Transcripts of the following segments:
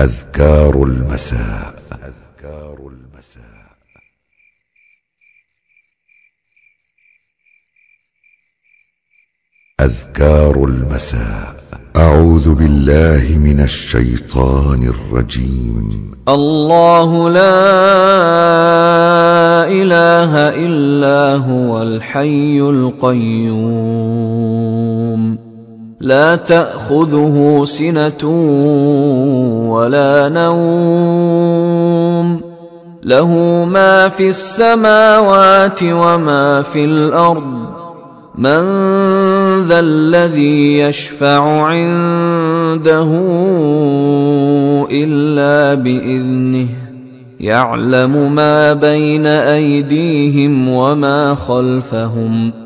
أذكار المساء. أذكار المساء. أذكار المساء. أعوذ بالله من الشيطان الرجيم. الله لا إله إلا هو الحي القيوم. لا تأخذه سنة ولا نوم. له ما في السماوات وما في الأرض. من ذا الذي يشفع عنده إلا بإذنه. يعلم ما بين أيديهم وما خلفهم.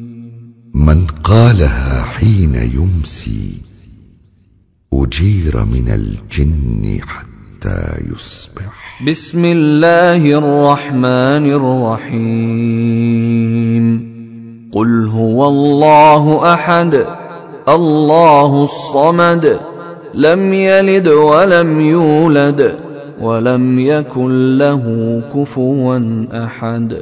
من قالها حين يمسي أجير من الجن حتى يصبح. بسم الله الرحمن الرحيم. قل هو الله أحد الله الصمد لم يلد ولم يولد ولم يكن له كفوا أحد.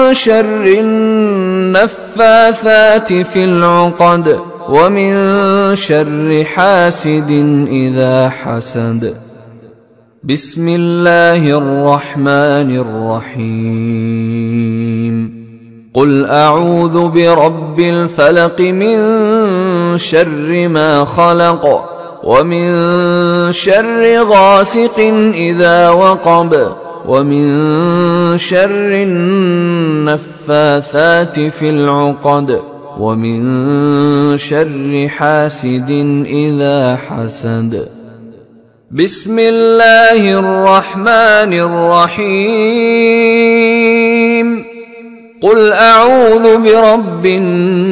شر النفاثات في العقد ومن شر حاسد إذا حسد. بسم الله الرحمن الرحيم. قل أعوذ برب الفلق من شر ما خلق ومن شر غاسق إذا وقب ومن شر النفاثات في العقد ومن شر حاسد إذا حسد. بسم الله الرحمن الرحيم. قل أعوذ برب الناس.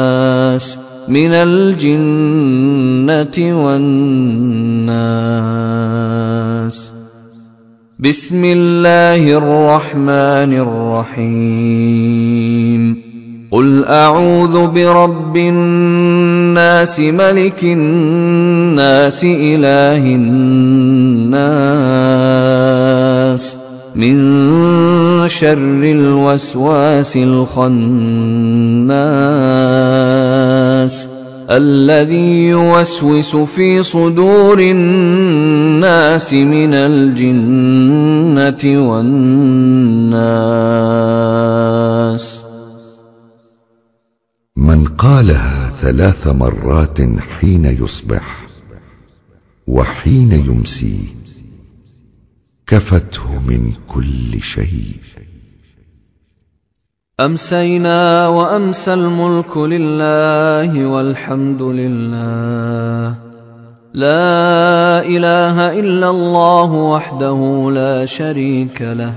من الجن والناس. بسم الله الرحمن الرحيم. قل أعوذ برب الناس ملك الناس إله الناس. من شر الوسواس الخناس. الذي يوسوس في صدور الناس من الجنة والناس. من قالها ثلاث مرات حين يصبح وحين يمسي كفته من كل شيء. أمسينا وأمسى الملك لله والحمد لله. لا إله إلا الله وحده لا شريك له.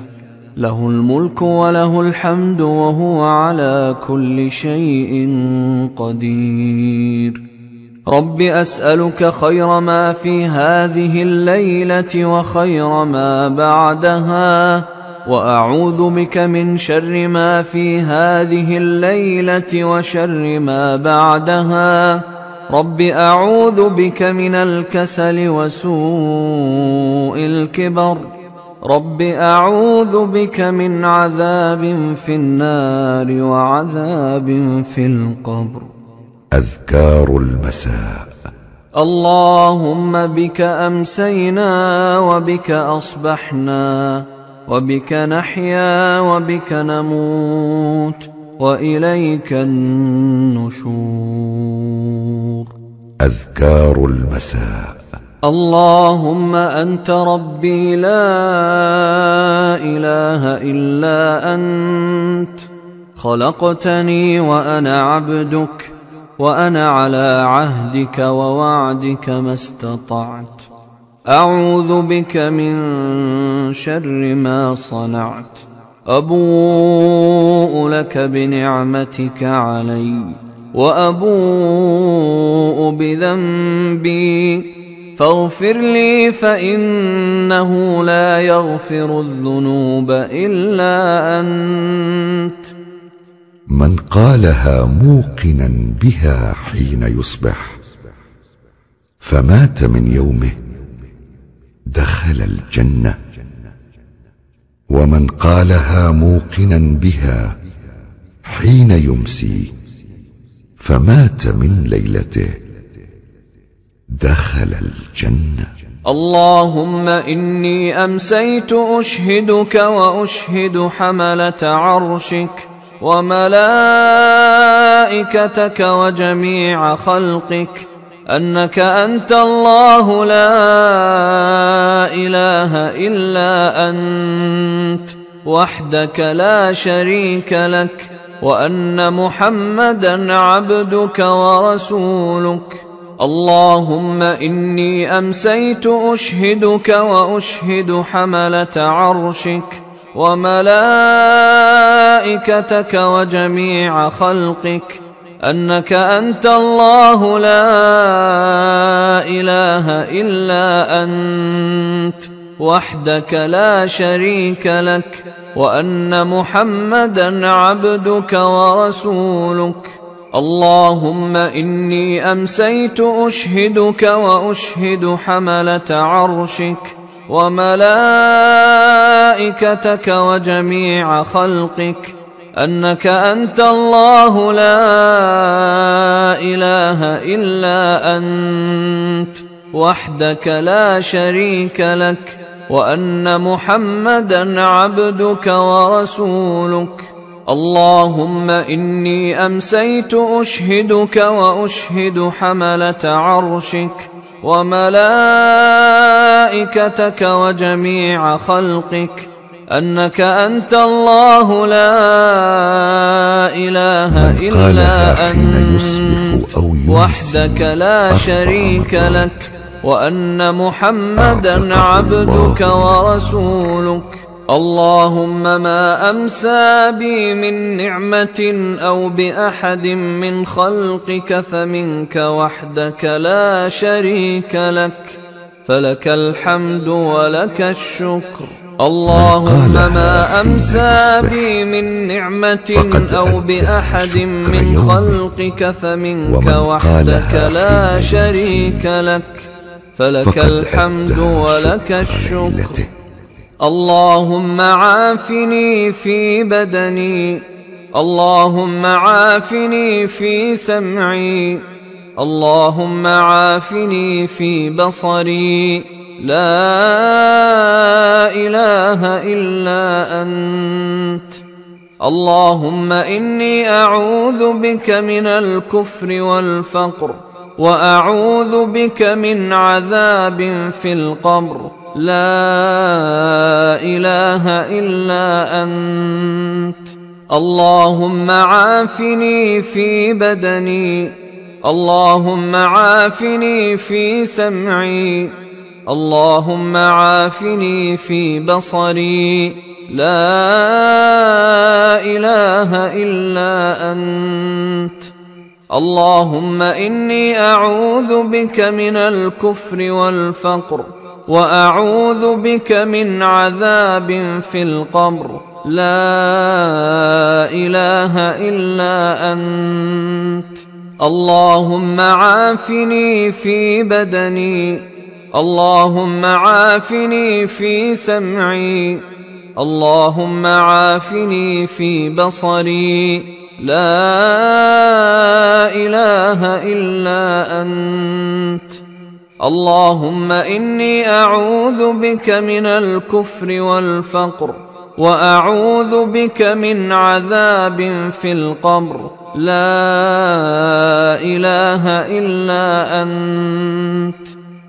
له الملك وله الحمد وهو على كل شيء قدير. رب أسألك خير ما في هذه الليلة وخير ما بعدها. وأعوذ بك من شر ما في هذه الليلة وشر ما بعدها. رب أعوذ بك من الكسل وسوء الكبر. رب أعوذ بك من عذاب في النار وعذاب في القبر. أذكار المساء. اللهم بك أمسينا وبك أصبحنا. وبك نحيا وبك نموت وإليك النشور. أذكار المساء. اللهم أنت ربي لا إله إلا أنت. خلقتني وأنا عبدك وأنا على عهدك ووعدك ما استطعت. أعوذ بك من شر ما صنعت. أبوء لك بنعمتك علي وأبوء بذنبي. فاغفر لي فإنه لا يغفر الذنوب إلا أنت. من قالها موقنا بها حين يصبح فمات من يومه دخل الجنة ومن قالها موقنا بها حين يمسي فمات من ليلته. دخل الجنة. اللهم إني أمسيت أشهدك وأشهد حملة عرشك وملائكتك وجميع خلقك أنك أنت الله لا إله إلا أنت وحدك لا شريك لك وأن محمدا عبدك ورسولك. اللهم إني أمسيت أشهدك وأشهد حملة عرشك وملائكتك وجميع خلقك. أنك أنت الله لا إله إلا أنت وحدك لا شريك لك وأن محمدا عبدك ورسولك. اللهم إني أمسيت أشهدك وأشهد حملة عرشك وملائكتك وجميع خلقك. أنك أنت الله لا إله إلا أنت وحدك لا شريك لك وأن محمدا عبدك ورسولك. اللهم إني أمسيت أشهدك وأشهد حملة عرشك وملائكتك وجميع خلقك. أنك أنت الله لا إله إلا أنت أو وحدك لا شريك. لك وأن محمدا عبدك ورسولك. اللهم ما أمسى بي من نعمة أو بأحد من خلقك فمنك وحدك لا شريك لك. فلك الحمد ولك الشكر. اللهم ما أمسى بي من نعمة أو بأحد من خلقك فمنك وحدك لا شريك لك. فلك الحمد ولك الشكر. اللهم عافني في بدني. اللهم عافني في سمعي. اللهم عافني في بصري. لا إله إلا أنت. اللهم إني أعوذ بك من الكفر والفقر وأعوذ بك من عذاب في القبر. لا إله إلا أنت. اللهم عافني في بدني اللهم عافني في سمعي. اللهم عافني في بصري. لا إله إلا أنت. اللهم إني أعوذ بك من الكفر والفقر وأعوذ بك من عذاب في القبر. لا إله إلا أنت. اللهم عافني في بدني. اللهم عافني في سمعي. اللهم عافني في بصري. لا إله إلا أنت. اللهم إني أعوذ بك من الكفر والفقر وأعوذ بك من عذاب في القبر. لا إله إلا أنت.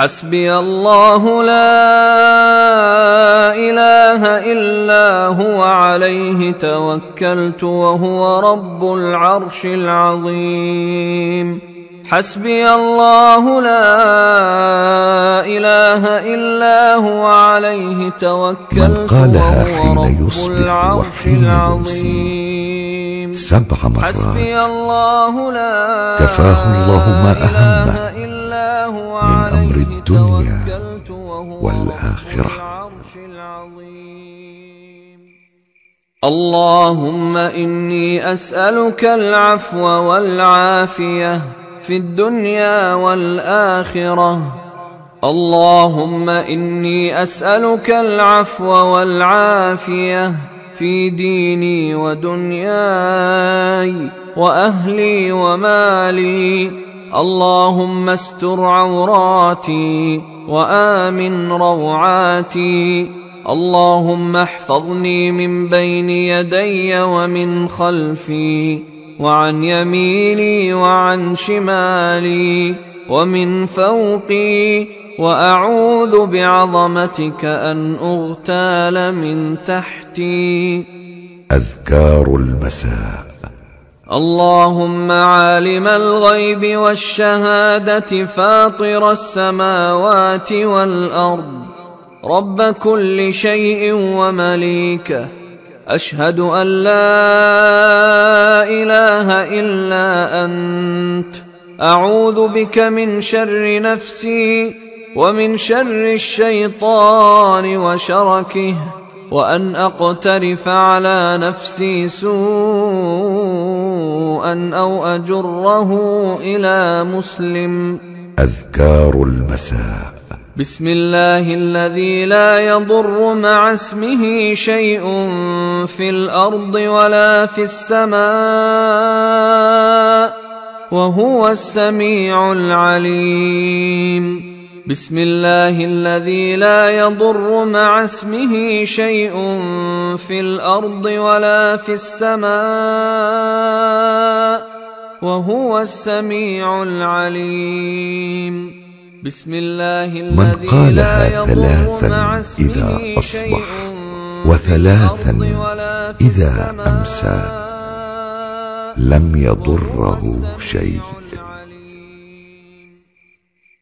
حسبي الله لا إله إلا هو عليه توكلت وهو رب العرش العظيم. حسبي الله لا إله إلا هو عليه توكلت من قالها حين يصبح وحين العظيم. سبع حسبي مرات الله لا كفاه الله ما هو من أمر الدنيا والآخرة. اللهم إني أسألك العفو والعافية في الدنيا والآخرة. اللهم إني أسألك العفو والعافية في ديني ودنياي وأهلي ومالي. اللهم استر عوراتي وآمن روعاتي. اللهم احفظني من بين يدي ومن خلفي وعن يميني وعن شمالي ومن فوقي. وأعوذ بعظمتك أن أغتال من تحتي. أذكار المساء. اللهم عالم الغيب والشهادة فاطر السماوات والأرض. رب كل شيء ومليكه أشهد أن لا إله إلا أنت. أعوذ بك من شر نفسي ومن شر الشيطان وشركه. وأن أقترف على نفسي سوءا أو أجره إلى مسلم. أذكار المساء. بسم الله الذي لا يضر مع اسمه شيء في الأرض ولا في السماء وهو السميع العليم. بسم الله الذي لا يضر مع اسمه شيء في الأرض ولا في السماء وهو السميع العليم. بسم الله من قالها يضر ثلاثا مع اسمه إذا أصبح شيء وثلاثا السماء. أمسى. لم يضره شيء.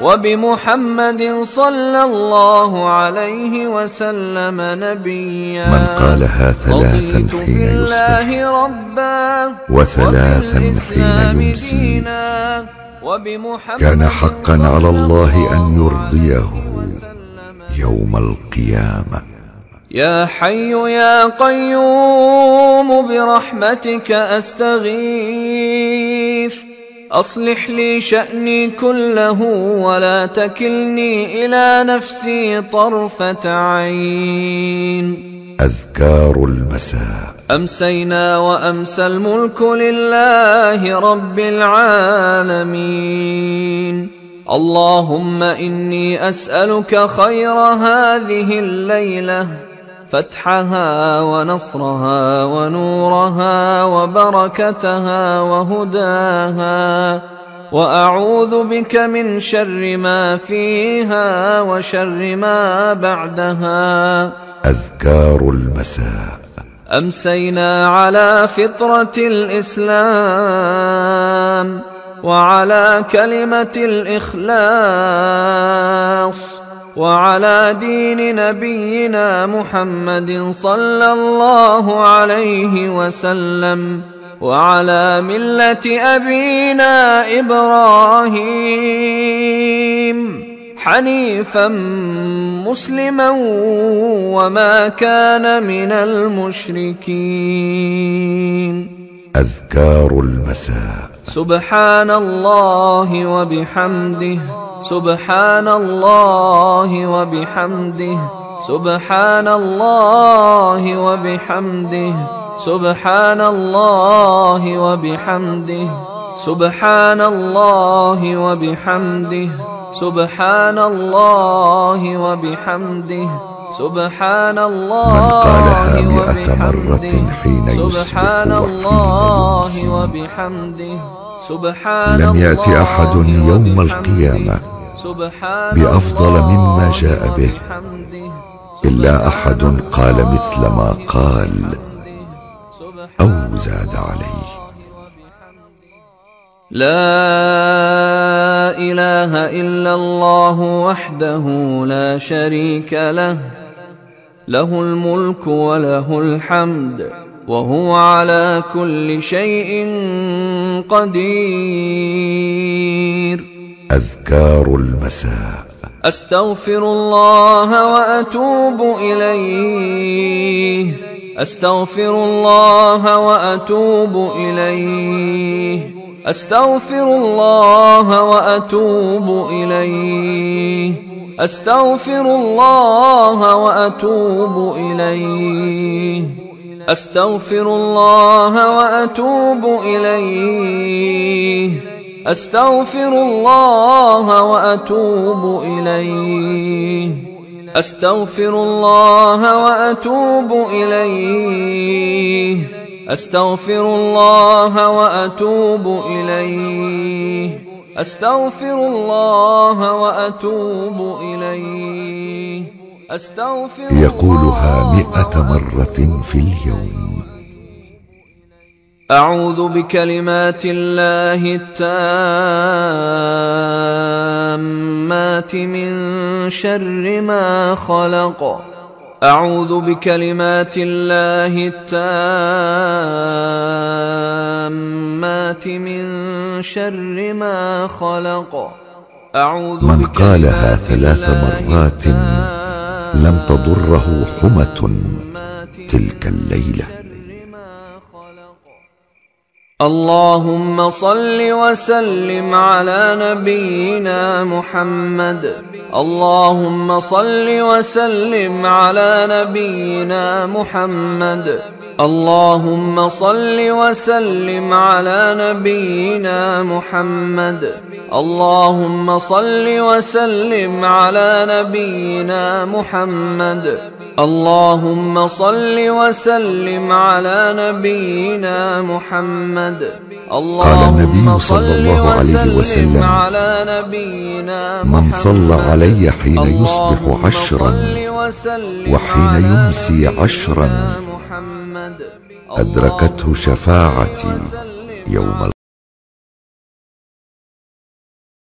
وبمحمد صلى الله عليه وسلم نبيا. من قالها ثلاثا حين يصبح ربا وثلاثا حين يمسي. كان حقا على الله أن يرضيه يوم القيامة. يا حي يا قيوم برحمتك أستغيث. أصلح لي شأني كله ولا تكلني إلى نفسي طرفة عين. أذكار المساء. أمسينا وأمسى الملك لله رب العالمين. اللهم إني أسألك خير هذه الليلة. فتحها ونصرها ونورها وبركتها وهداها وأعوذ بك من شر ما فيها وشر ما بعدها. أذكار المساء. أمسينا على فطرة الإسلام وعلى كلمة الإخلاص. وعلى دين نبينا محمد صلى الله عليه وسلم وعلى ملة أبينا إبراهيم حنيفا مسلما وما كان من المشركين. أذكار المساء. سبحان الله وبحمده. سبحان الله وبحمده. سبحان الله وبحمده. سبحان الله وبحمده. سبحان الله وبحمده. سبحان الله وبحمده. سبحان الله وبحمده. سبحان الله وبحمده. سبحان لم يأت الله أحد يوم. القيامة. بأفضل مما جاء به. إلا أحد قال مثل ما قال أو زاد عليه لا إله إلا الله وحده لا شريك له له الملك وله الحمد وهو على كل شيء قدير أذكار المساء. أستغفر الله وأتوب إليه. أستغفر الله وأتوب إليه. أستغفر الله وأتوب إليه. أستغفر الله وأتوب إليه. أستغفر الله وأتوب إليه. أستغفر الله وأتوب إليه. أستغفر الله وأتوب إليه. أستغفر الله وأتوب إليه. أستغفر الله وأتوب إليه. يقولها مئة مرة في اليوم. أعوذ بكلمات الله التامات من شر ما خلق. أعوذ بكلمات الله التامات من شر ما خلق. أعوذ من قالها ثلاث مرات لم تضره حمة تلك الليلة. اللهم صل وسلم على نبينا محمد. اللهم صل وسلم على نبينا محمد. اللهم صل وسلم على نبينا محمد. اللهم صل وسلم على نبينا محمد. اللهم صل وسلم على نبينا محمد. النبي صلى الله عليه وسلم على نبينا من صلى علي حين يصبح عشرا وحين يمسي عشرا أدركته شفاعتي يوم